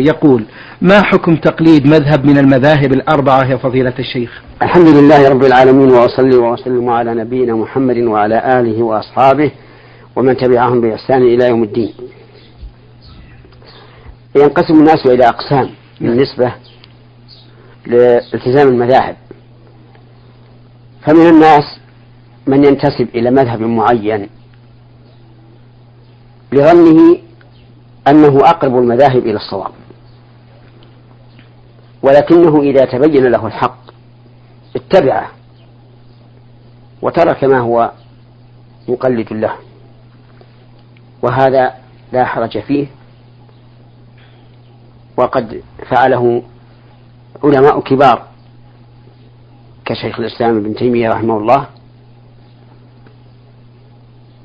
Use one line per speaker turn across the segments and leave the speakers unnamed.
يقول ما حكم تقليد مذهب من المذاهب الأربعة يا فضيلة الشيخ؟
الحمد لله رب العالمين وأصلي وأسلم على نبينا محمد وعلى آله وأصحابه ومن تبعهم بإحسان إلى يوم الدين. ينقسم الناس إلى أقسام بالنسبة لالتزام المذاهب. فمن الناس من ينتسب إلى مذهب معين لظنه أنه أقرب المذاهب إلى الصواب. ولكنه إذا تبين له الحق اتبعه وترك ما هو مقلد له. وهذا لا حرج فيه. وقد فعله علماء كبار كشيخ الإسلام ابن تيمية رحمه الله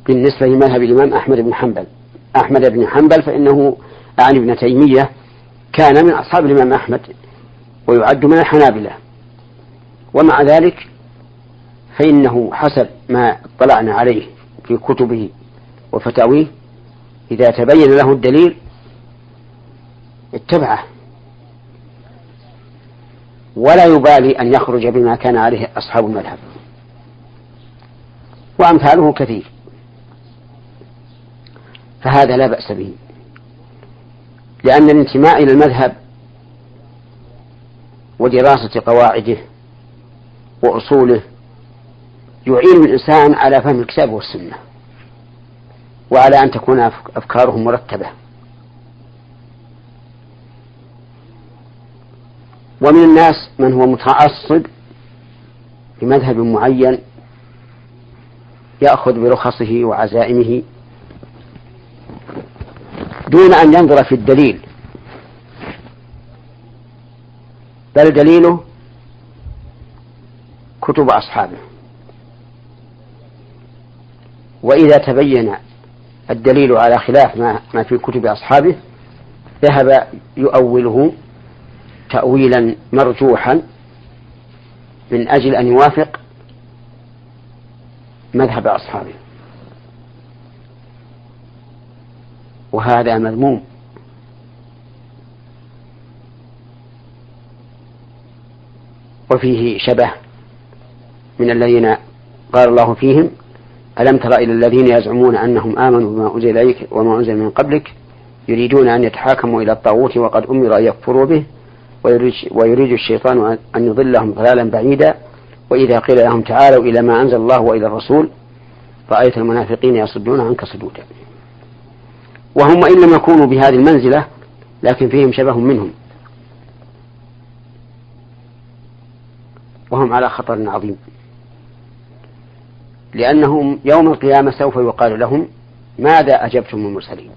بالنسبة لمذهب الإمام أحمد بن حنبل. أحمد بن حنبل فإنه أعني ابن تيمية كان من أصحاب الإمام أحمد. ويعد من الحنابلة. ومع ذلك فإنه حسب ما اطلعنا عليه في كتبه وفتاويه إذا تبين له الدليل اتبعه. ولا يبالي أن يخرج بما كان عليه أصحاب المذهب. وأمثاله كثير. فهذا لا بأس به. لأن الانتماء إلى المذهب ودراسة قواعده وأصوله يعين الإنسان على فهم الكتاب والسنة وعلى أن تكون أفكارهم مرتبة. ومن الناس من هو متعصب لمذهب معين يأخذ برخصه وعزائمه دون أن ينظر في الدليل. بل دليله كتب أصحابه. وإذا تبين الدليل على خلاف ما, في كتب أصحابه ذهب يؤوله تأويلا مرجوحا من أجل أن يوافق مذهب أصحابه. وهذا مذموم. وفيه شبه من الذين قال الله فيهم ألم تر إلى الذين يزعمون أنهم آمنوا بما أنزل إليك وما أنزل من قبلك يريدون أن يتحاكموا إلى الطاغوت وقد أمر أن يكفروا به ويريد الشيطان أن يضلهم ضلالا بعيدا وإذا قيل لهم تعالوا إلى ما أنزل الله وإلى الرسول رأيت المنافقين يصدون عنك صدودا. وهم إن لم يكونوا بهذه المنزلة لكن فيهم شبه منهم. وهم على خطر عظيم. لأنهم يوم القيامة سوف يقال لهم ماذا أجبتم المرسلين.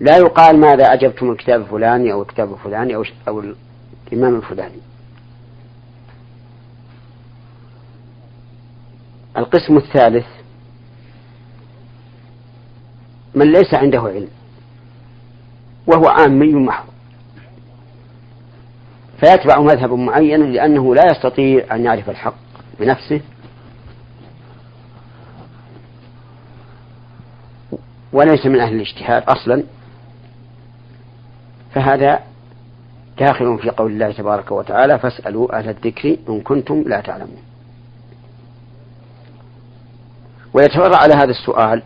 لا يقال ماذا أجبتم الكتاب الفلاني أو الكتاب الفلاني أو, أو الإمام الفلاني. القسم الثالث من ليس عنده علم وهو عامي محض. فيتبع مذهب معين لأنه لا يستطيع أن يعرف الحق بنفسه. وليس من أهل الاجتهاد أصلا. فهذا داخل في قول الله تبارك وتعالى فاسألوا أهل الذكر إن كنتم لا تعلمون. ويتفرع على هذا السؤال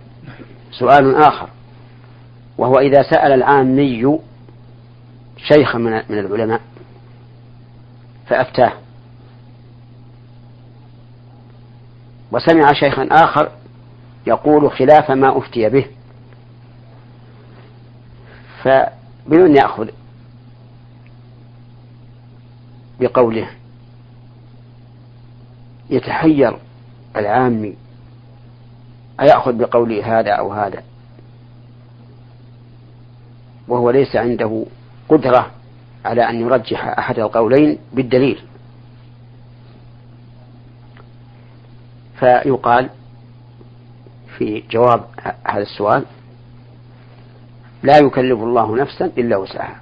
سؤال آخر وهو إذا سأل العامي شيخا من العلماء فأفتاه. وسمع شيخا آخر يقول خلاف ما أفتي به. فبمن يأخذ؟ بقوله يتحير العامي أيأخذ بقوله هذا أو هذا؟ وهو ليس عنده قدرة على أن يرجح أحد القولين بالدليل. فيقال في جواب هذا السؤال لا يكلف الله نفسا إلا وسعها.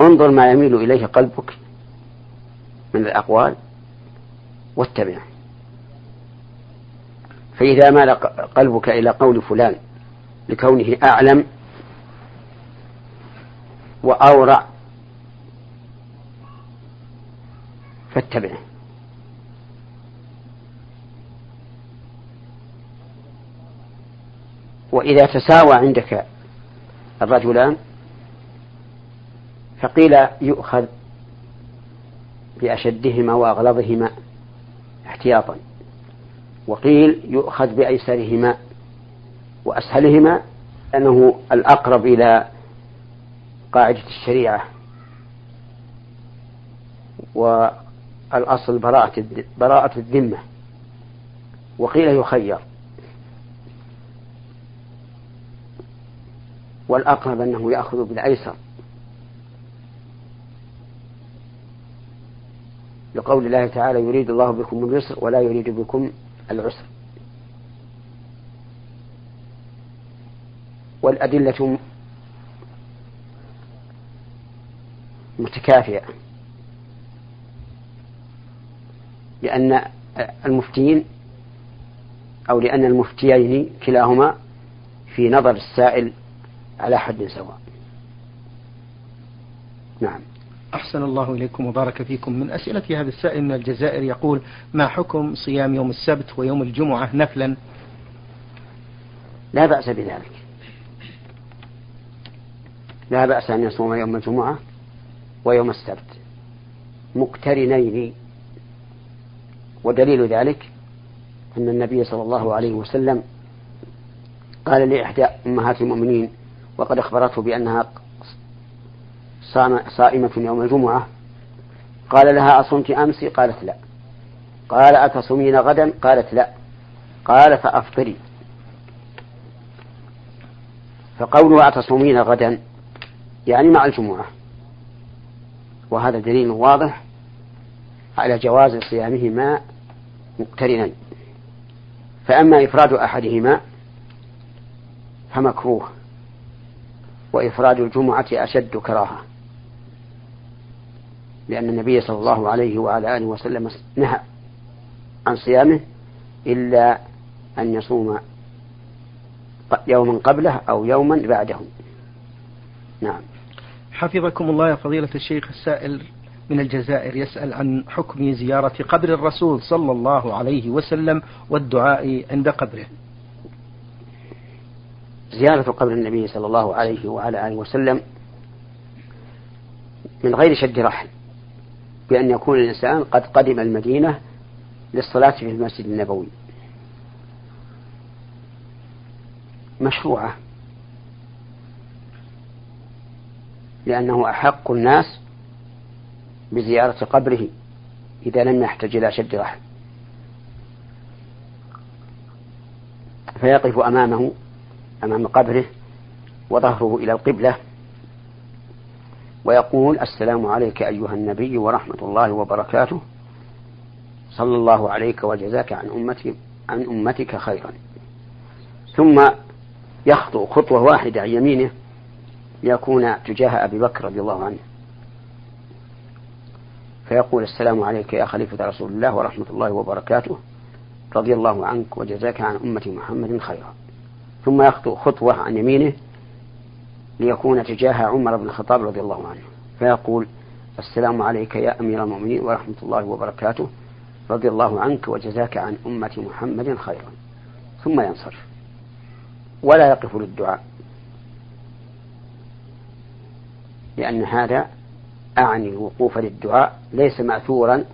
انظر ما يميل إليه قلبك من الأقوال واتبعه. فإذا مال قلبك إلى قول فلان لكونه أعلم وأورع. فاتبعه. وإذا تساوى عندك الرجلان فقيل يؤخذ بأشدهما وأغلظهما احتياطا وقيل يؤخذ بأيسرهما وأسهلهما أنه الأقرب إلى قاعدة الشريعة والأصل براءة براءة الذمة. وقيل يخير. والأقرب أنه يأخذ بالأيسر. لقول الله تعالى يريد الله بكم اليسر ولا يريد بكم العسر. والأدلة متكافئة لأن المفتين أو لأن المفتيين كلاهما في نظر السائل على حد سواء. نعم.
أحسن الله إليكم وبارك فيكم. من أسئلة هذا السائل من الجزائر يقول ما حكم صيام يوم السبت ويوم الجمعة نفلا؟
لا بأس بذلك. لا بأس أن يصوم يوم الجمعة ويوم السبت. مقترنين. ودليل ذلك أن النبي صلى الله عليه وسلم قال لإحدى أمهات المؤمنين وقد أخبرته بأنها صائمة يوم الجمعة. قال لها أصمت أمس قالت لا. قال أتصومين غدا قالت لا. قال فأفطري. فقوله أتصومين غدا؟ يعني مع الجمعة. وهذا دليل واضح على جواز صيامهما مقترنين فأما إفراد أحدهما فمكروه وإفراد الجمعة أشد كراهة. لأن النبي صلى الله عليه وعلى آله وسلم نهى عن صيامه إلا أن يصوم يوما قبله أو يوما بعده. نعم.
حفظكم الله يا فضيلة الشيخ السائل من الجزائر يسأل عن حكم زيارة قبر الرسول صلى الله عليه وسلم والدعاء عند قبره.
زيارة قبر النبي صلى الله عليه وعلى آله وسلم من غير شد رحل بأن يكون الإنسان قد قدم المدينة للصلاة في المسجد النبوي. مشروعة. لأنه أحق الناس بزيارة قبره إذا لم يحتج إلى شد رحل فيقف أمامه أمام قبره وظهره إلى القبلة ويقول السلام عليك أيها النبي ورحمة الله وبركاته. صلى الله عليك وجزاك عن أمتك عن أمتك خيرا. ثم يخطو خطوة واحدة عن يمينه ليكون تجاه أبي بكر رضي الله عنه. فيقول السلام عليك يا خليفة رسول الله ورحمة الله وبركاته رضي الله عنك وجزاك عن أمة محمد خيرا. ثم يخطو خطوة عن يمينه ليكون تجاه عمر بن الخطاب رضي الله عنه. فيقول السلام عليك يا أمير المؤمنين ورحمة الله وبركاته رضي الله عنك وجزاك عن أمة محمد خيرا. ثم ينصرف. ولا يقف للدعاء. لأن هذا أعني الوقوف للدعاء ليس مأثورا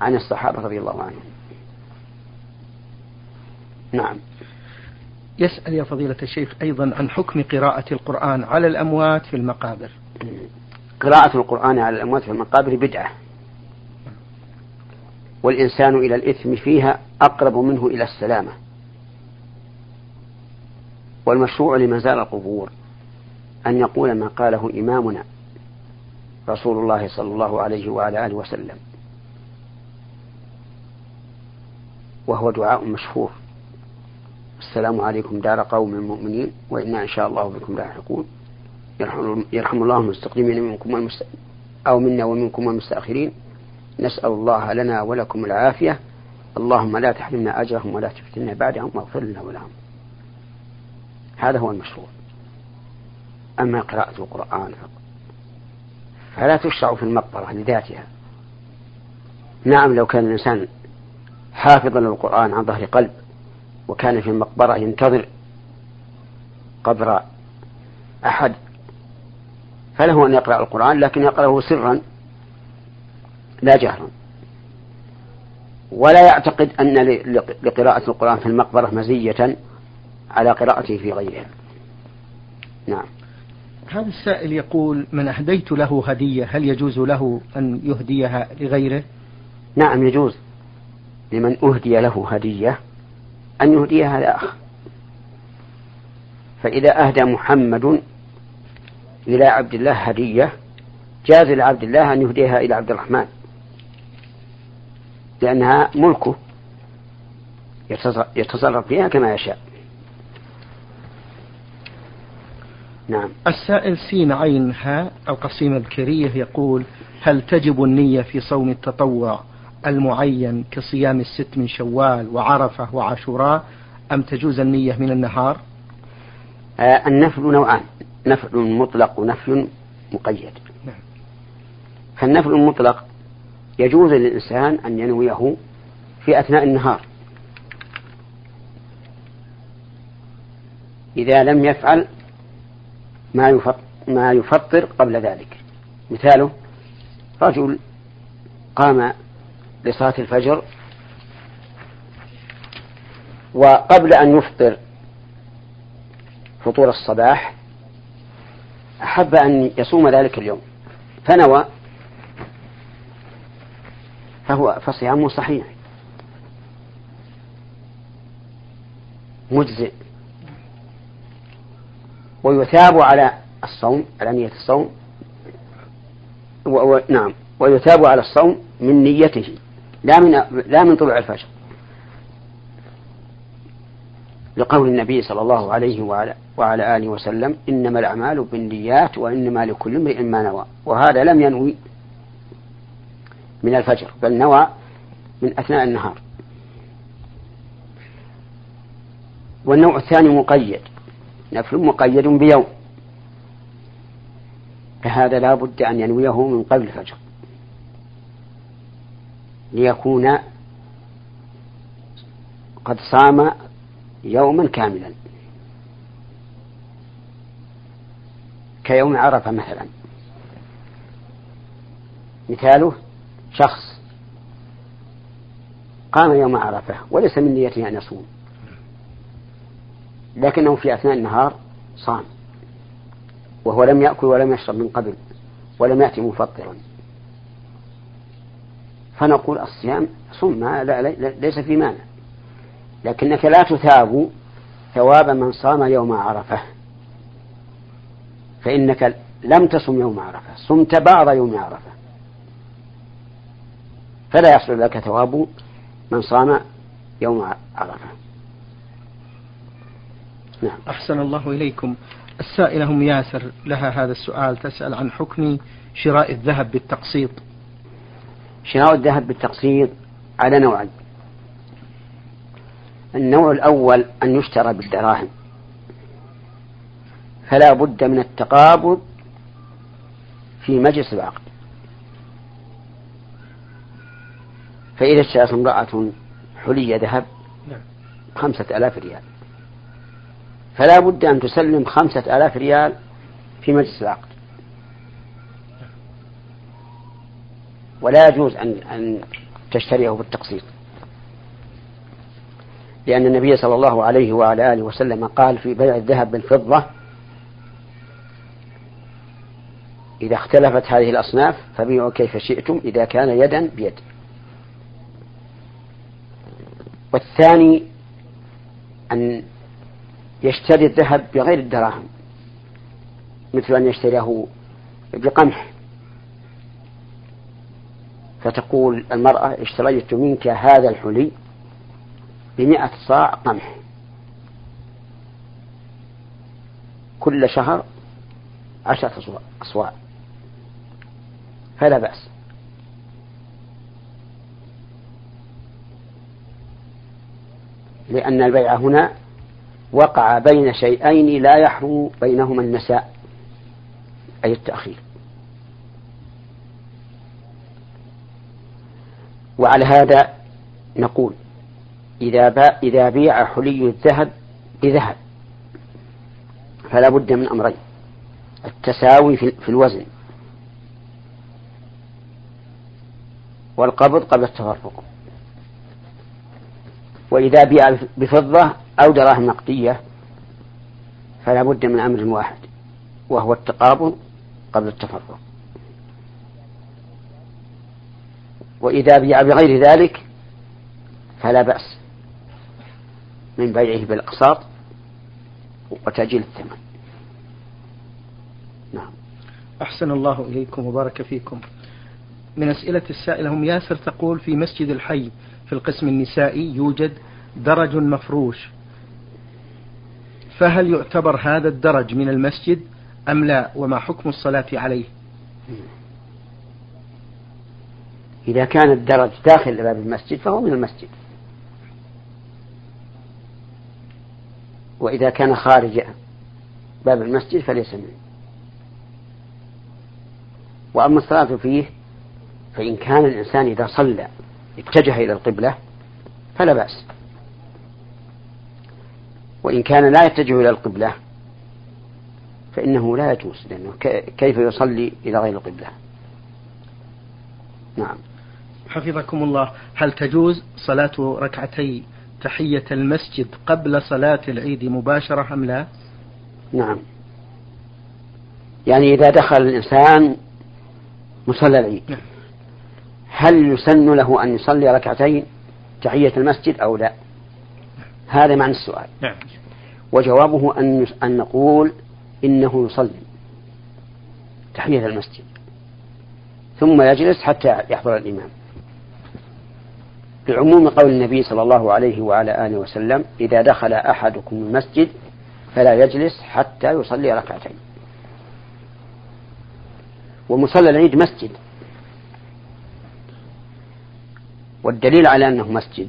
عن الصحابة رضي الله عنهم. نعم.
يسأل يا فضيلة الشيخ أيضا عن حكم قراءة القرآن على الأموات في المقابر.
قراءة القرآن على الأموات في المقابر بدعة. والإنسان إلى الإثم فيها أقرب منه إلى السلامة. والمشروع لمن زار القبور أن يقول ما قاله إمامنا رسول الله صلى الله عليه وعلى آله وسلم. وهو دعاء مشهور. السلام عليكم دار قوم مؤمنين وإنا إن شاء الله بكم لاحقون. يرحم, يرحم الله المستقدمين منكم أو منا ومنكم المستأخرين نسأل الله لنا ولكم العافية. اللهم لا تحرمنا أجرهم ولا تفتنا بعدهم واغفر لنا ولهم. هذا هو المشروع. أما قراءة القرآن فلا تشرع في المقبرة لذاتها. نعم لو كان الإنسان حافظا للقرآن عن ظهر قلب وكان في المقبرة ينتظر قبر أحد فله أن يقرأ القرآن لكن يقرأه سرا لا جهرا. ولا يعتقد أن لقراءة القرآن في المقبرة مزية على قراءته في غيرها. نعم.
هذا السائل يقول من أهديت له هدية هل يجوز له أن يهديها لغيره؟
نعم يجوز لمن أهدي له هدية أن يهديها لأخ. فإذا أهدى محمد إلى عبد الله هدية جاز لعبد الله أن يهديها إلى عبد الرحمن لأنها ملكه يتصرف فيها كما يشاء. نعم.
السائل سين عين هاء القصيمة الكرية يقول هل تجب النية في صوم التطوع المعين كصيام الست من شوال وعرفة وعاشوراء أم تجوز النية من النهار؟
آه النفل نوعان نفل مطلق ونفل مقيد. نعم. فالنفل المطلق يجوز للإنسان أن ينويه في أثناء النهار. إذا لم يفعل ما ما يفطر قبل ذلك. مثاله رجل قام لصلاة الفجر وقبل أن يفطر فطور الصباح أحب أن يصوم ذلك اليوم. فنوى فهو فصيامه صحيح. مجزئ. ويثاب على الصوم على نية الصوم. و... و... نعم. ويثاب على الصوم من نيته لا من لا من طلوع الفجر. لقول النبي صلى الله عليه وعلى, وعلى آله وسلم إنما الأعمال بالنيات وإنما لكل امرئ ما نوى. وهذا لم ينوي من الفجر بل نوى من أثناء النهار. والنوع الثاني مقيد. نفل مقيد بيوم. فهذا لا بد أن ينويه من قبل الفجر. ليكون قد صام يوما كاملا. كيوم عرفة مثلا. مثاله شخص قام يوم عرفة وليس من نيته أن يصوم. لكنه في أثناء النهار صام وهو لم يأكل ولم يشرب من قبل ولم يأتي مفطرا. فنقول الصيام صم لا, ليس في مانع. لكنك لا تثاب ثواب من صام يوم عرفة. فإنك لم تصم يوم عرفة صمت بعض يوم عرفة. فلا يحصل لك ثواب من صام يوم عرفة.
نعم. أحسن الله إليكم. السائلة أم ياسر لها هذا السؤال تسأل عن حكم شراء الذهب بالتقسيط.
شراء الذهب بالتقسيط على نوعين. النوع الأول أن يشترى بالدراهم. فلا بد من التقابض في مجلس العقد. فإذا اشترت امرأة حلي ذهب نعم. خمسة آلاف ريال. فلا بد أن تسلم خمسة آلاف ريال في مجلس العقد. ولا يجوز أن أن تشتريه بالتقسيط. لأن النبي صلى الله عليه وعلى آله وسلم قال في بيع الذهب بالفضة إذا اختلفت هذه الأصناف فبيعوا كيف شئتم إذا كان يدا بيد. والثاني أن يشتري الذهب بغير الدراهم مثل أن يشتريه بقمح. فتقول المرأة اشتريت منك هذا الحلي بمئة صاع قمح. كل شهر عشرة أصواع فلا بأس. لأن البيع هنا وقع بين شيئين لا يحرم بينهما النساء أي التأخير. وعلى هذا نقول إذا إذا بيع حلي الذهب بذهب فلا بد من أمرين التساوي في الوزن والقبض قبل التفرق. وإذا بيع بفضة أو دراهم نقدية فلا بد من أمر واحد وهو التقابض قبل التفرق. وإذا بيع بغير ذلك فلا بأس من بيعه بالأقساط وتأجيل الثمن.
نعم. أحسن الله إليكم وبارك فيكم. من أسئلة السائلة هم ياسر تقول في مسجد الحي في القسم النسائي يوجد درج مفروش. فهل يعتبر هذا الدرج من المسجد أم لا؟ وما حكم الصلاة عليه؟
إذا كان الدرج داخل باب المسجد فهو من المسجد. وإذا كان خارج باب المسجد فليس منه. وأما الصلاة فيه فإن كان الإنسان إذا صلى اتجه إلى القبلة فلا بأس. وإن كان لا يتجه إلى القبلة فإنه لا يجوز لأنه كيف يصلي إلى غير القبلة؟
نعم. حفظكم الله. هل تجوز صلاة ركعتي تحية المسجد قبل صلاة العيد مباشرة أم لا؟
نعم. يعني إذا دخل الإنسان مصلى العيد نعم. هل يسن له أن يصلي ركعتين تحية المسجد أو لا؟ هذا معنى السؤال. نعم. وجوابه أن أن نقول إنه يصلي تحية المسجد ثم يجلس حتى يحضر الإمام. لعموم قول النبي صلى الله عليه وعلى آله وسلم إذا دخل أحدكم المسجد فلا يجلس حتى يصلي ركعتين. ومصلى العيد مسجد. والدليل على أنه مسجد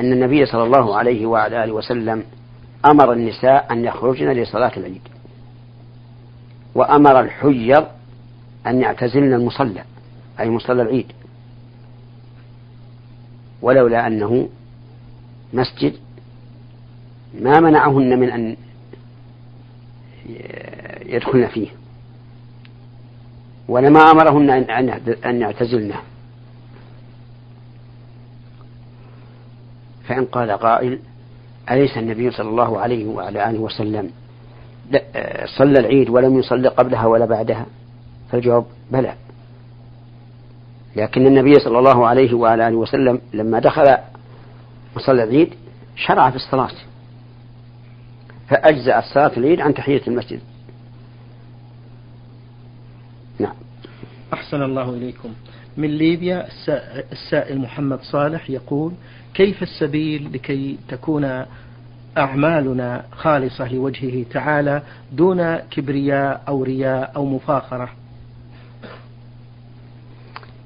أن النبي صلى الله عليه وعلى آله وسلم أمر النساء أن يخرجن لصلاة العيد. وأمر الحجر أن يعتزلن المصلى أي مصلى العيد. ولولا أنه مسجد ما منعهن من أن يدخلن فيه. ولما أمرهن أن يعتزلنه. فإن قال قائل أليس النبي صلى الله عليه وعلى آله وسلم؟ صلى العيد ولم يصلي قبلها ولا بعدها؟ فالجواب بلى. لكن النبي صلى الله عليه وعلى آله وسلم لما دخل مصلى العيد شرع في الصلاة فأجزأ صلاة العيد عن تحية المسجد.
نعم. أحسن الله إليكم. من ليبيا السائل محمد صالح يقول كيف السبيل لكي تكون أعمالنا خالصة لوجهه تعالى دون كبرياء أو رياء أو مفاخرة؟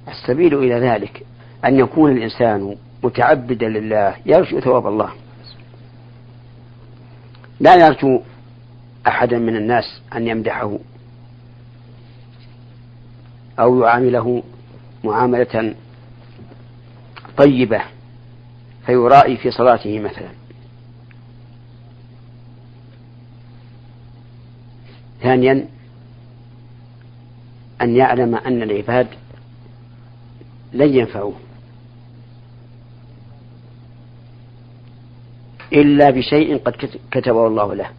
السبيل إلى ذلك أن يكون الإنسان متعبدا لله يرجو ثواب الله. لا يرجو أحدا من الناس أن يمدحه أو يعامله معاملة طيبة. فيرائي في صلاته مثلا. ثانيا أن يعلم أن العباد لن ينفعوه. إلا بشيء قد كتبه الله له.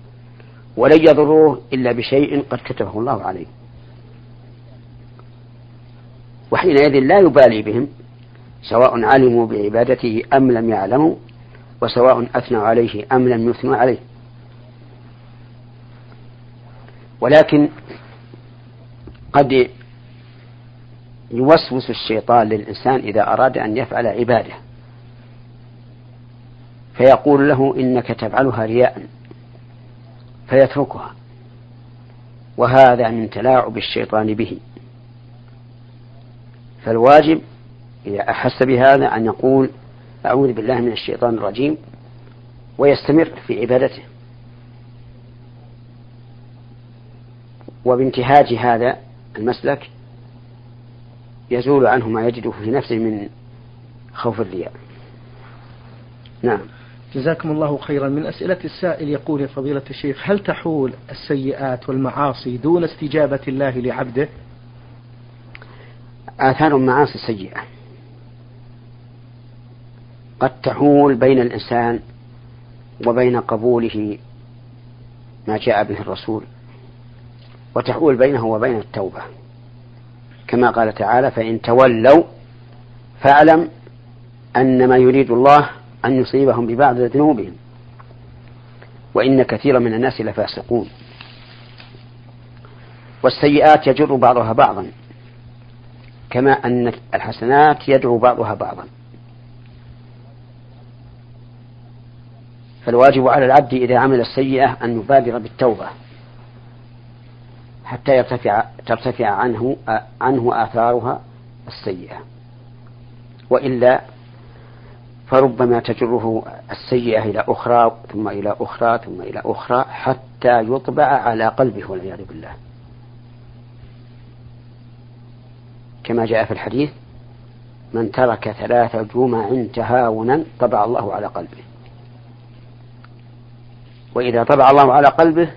ولن يضروه إلا بشيء قد كتبه الله عليه. وحينئذ لا يبالي بهم. سواء علموا بعبادته أم لم يعلموا وسواء أثنوا عليه أم لم يثنوا عليه. ولكن قد يوسوس الشيطان للإنسان إذا أراد أن يفعل عبادة فيقول له إنك تفعلها رياء فيتركها. وهذا من تلاعب الشيطان به. فالواجب إذا أحس بهذا أن يقول أعوذ بالله من الشيطان الرجيم ويستمر في عبادته. وبانتهاج هذا المسلك يزول عنه ما يجده في نفسه من خوف الرياء. نعم.
جزاكم الله خيرا. من أسئلة السائل يقول يا فضيلة الشيخ هل تحول السيئات والمعاصي دون استجابة الله لعبده؟
آثار المعاصي سيئة قد تحول بين الإنسان وبين قبوله ما جاء به الرسول وتحول بينه وبين التوبة. كما قال تعالى فإن تولوا فاعلم أن ما يريد الله أن يصيبهم ببعض ذنوبهم وإن كثيرا من الناس لفاسقون. والسيئات يجر بعضها بعضا كما أن الحسنات يدعو بعضها بعضا. فالواجب على العبد إذا عمل السيئة أن يبادر بالتوبة حتى يرتفع ترتفع عنه عنه آثارها السيئة. وإلا فربما تجره السيئة إلى أخرى ثم إلى أخرى ثم إلى أخرى حتى يطبع على قلبه والعياذ بالله. كما جاء في الحديث من ترك ثلاث جمع تهاونا طبع الله على قلبه. وإذا طبع الله على قلبه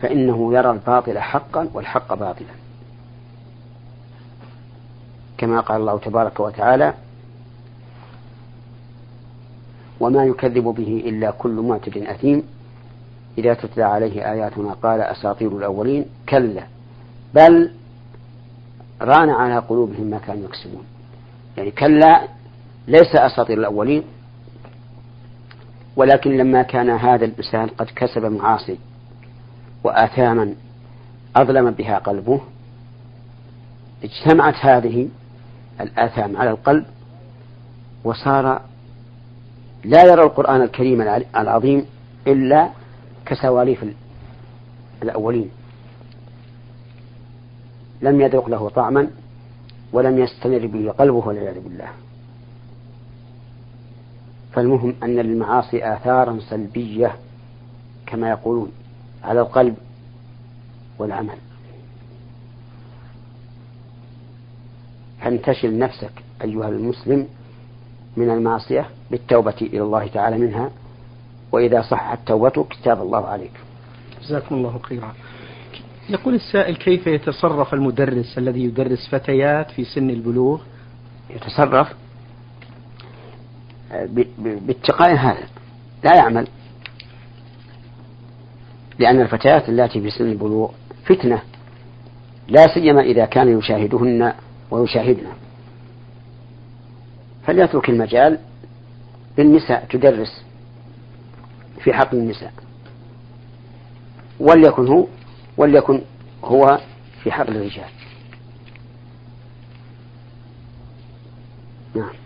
فإنه يرى الباطل حقا والحق باطلا. كما قال الله تبارك وتعالى وما يكذب به إلا كل معتد أثيم. إذا تتلى عليه آياتنا قال أساطير الأولين كلا بل ران على قلوبهم ما كانوا يكسبون. يعني كلا ليس أساطير الأولين ولكن لما كان هذا الإنسان قد كسب معاصي وآثاما أظلم بها قلبه اجتمعت هذه الآثام على القلب وصار لا يرى القرآن الكريم العظيم إلا كسواليف الأولين. لم يذوق له طعما ولم يستمر به قلبه والعياذ بالله. فالمهم أن للمعاصي آثارا سلبية كما يقولون على القلب والعمل. فانتشل نفسك أيها المسلم من المعصية بالتوبة إلى الله تعالى منها وإذا صحت توبتك تاب الله عليك.
جزاكم الله خيرا. يقول السائل كيف يتصرف المدرس الذي يدرس فتيات في سن البلوغ؟
يتصرف باتقاء هذا. لا يعمل. لأن الفتيات اللاتي في سن البلوغ فتنة. لا سيما إذا كان يشاهدهن ويشاهدن. فليترك المجال للنساء تدرس في حق النساء. وليكن هو وليكن هو في حق الرجال.
نعم.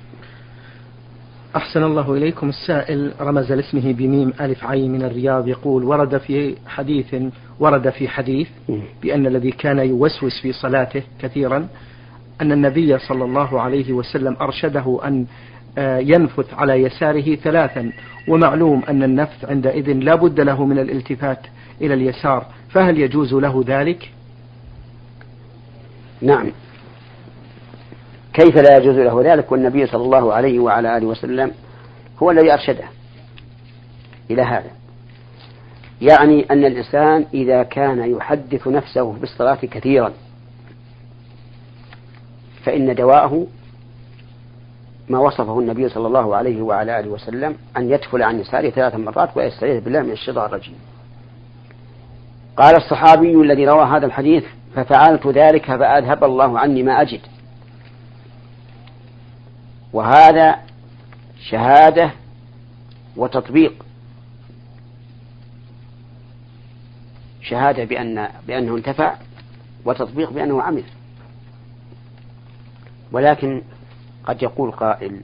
أحسن الله إليكم السائل رمز لاسمه بميم ألف عين من الرياض يقول ورد في حديث ورد في حديث بأن الذي كان يوسوس في صلاته كثيرا أن النبي صلى الله عليه وسلم أرشده أن آه، ينفث على يساره ثلاثا ومعلوم أن النفث عندئذ لا بد له من الالتفات إلى اليسار فهل يجوز له ذلك؟
نعم. كيف لا يجوز له ذلك؟ والنبي صلى الله عليه وعلى آله وسلم هو الذي أرشده إلى هذا. يعني أن الإنسان إذا كان يحدث نفسه بالصلاة كثيرا فإن دواءه ما وصفه النبي صلى الله عليه وعلى آله وسلم أن يدخل عن يساره ثلاث مرات ويستعيذ بالله من الشيطان الرجيم. قال الصحابي الذي روى هذا الحديث ففعلت ذلك فأذهب الله عني ما أجد. وهذا شهادة وتطبيق. شهادة بأن بأنه انتفع وتطبيق بأنه عمل. ولكن قد يقول قائل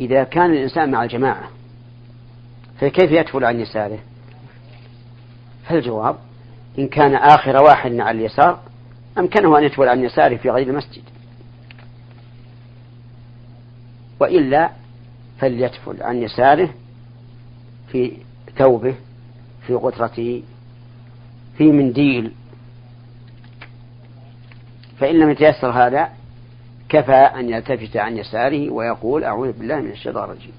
إذا كان الإنسان مع الجماعة فكيف يدخل عن يساره فالجواب إن كان آخر واحد على اليسار أمكنه أن يدخل عن يساره في غير المسجد. وإلا فليدخل عن يساره في ثوبه في غترته في منديل. فإن لم يتيسر هذا كفى أن يلتفت عن يساره ويقول أعوذ بالله من الشيطان الرجيم.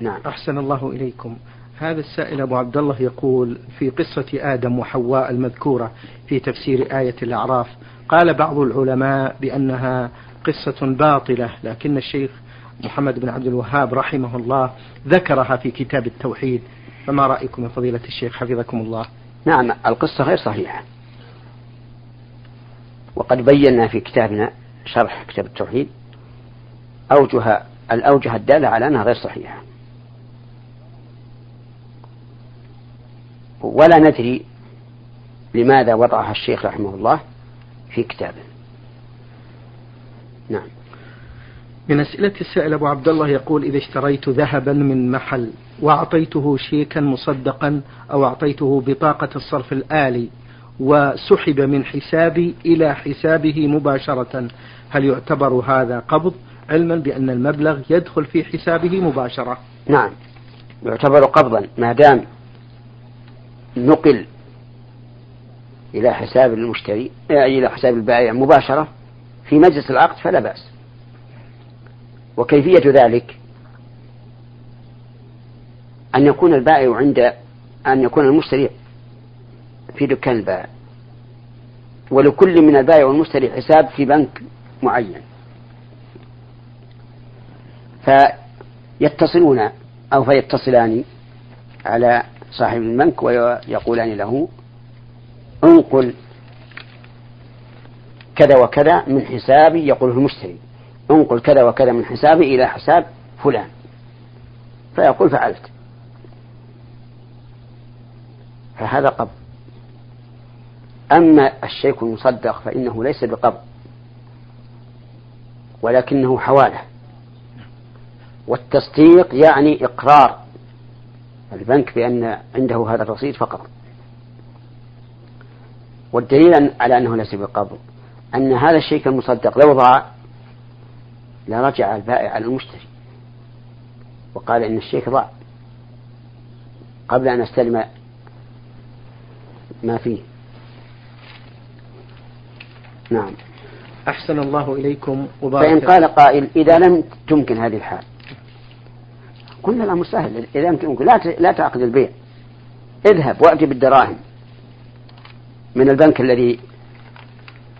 نعم. أحسن الله إليكم. هذا السائل أبو عبد الله يقول في قصة آدم وحواء المذكورة في تفسير آية الأعراف قال بعض العلماء بأنها قصة باطلة لكن الشيخ محمد بن عبد الوهاب رحمه الله ذكرها في كتاب التوحيد. فما رأيكم يا فضيلة الشيخ؟ حفظكم الله.
نعم القصة غير صحيحة. وقد بينا في كتابنا شرح كتاب التوحيد أوجه الأوجه الدالة على أنها غير صحيحة. ولا ندري لماذا وضعها الشيخ رحمه الله في كتابه. نعم.
من أسئلة السائل أبو عبد الله يقول إذا اشتريت ذهبا من محل وأعطيته شيكا مصدقا أو أعطيته بطاقة الصرف الآلي وسحب من حسابي إلى حسابه مباشرة هل يعتبر هذا قبض؟ علما بأن المبلغ يدخل في حسابه مباشرة.
نعم. يعتبر قبضا ما دام نقل إلى حساب المشتري إلى حساب البائع مباشرة في مجلس العقد فلا بأس. وكيفية ذلك؟ أن يكون البائع عند أن يكون المشتري في دكان البائع. ولكل من البائع والمشتري حساب في بنك معين. فيتصلون أو فيتصلان على صاحب البنك ويقولان له انقل كذا وكذا من حسابي يقوله المشتري انقل كذا وكذا من حسابي إلى حساب فلان. فيقول فعلت. فهذا قبض. أما الشيك المصدق فإنه ليس بقبض. ولكنه حوالة والتصديق يعني إقرار. البنك بأن عنده هذا الرصيد فقط. والدليل على أنه ليس بقبض. أن هذا الشيك المصدق لو ضاع لرجع البائع على المشتري وقال إن الشيك ضاع قبل أن أستلم ما فيه. نعم.
أحسن الله إليكم.
وبارك فإن قال قائل إذا لم تمكن هذه الحال. قلنا الأمر سهل. إذا لم تمكن لا لا تعقد البيع. اذهب وأتي بالدراهم من البنك الذي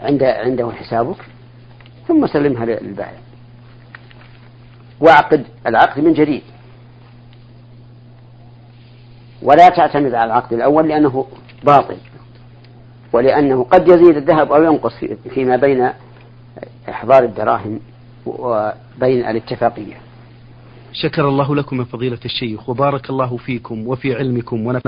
عند عنده حسابك ثم سلمها للبائع. واعقد العقد من جديد. ولا تعتمد على العقد الأول لأنه باطل ولأنه قد يزيد الذهب أو ينقص فيما بين إحضار الدراهم وبين الاتفاقية.
شكر الله لكم يا فضيلة الشيخ وبارك الله فيكم وفي علمكم ونفع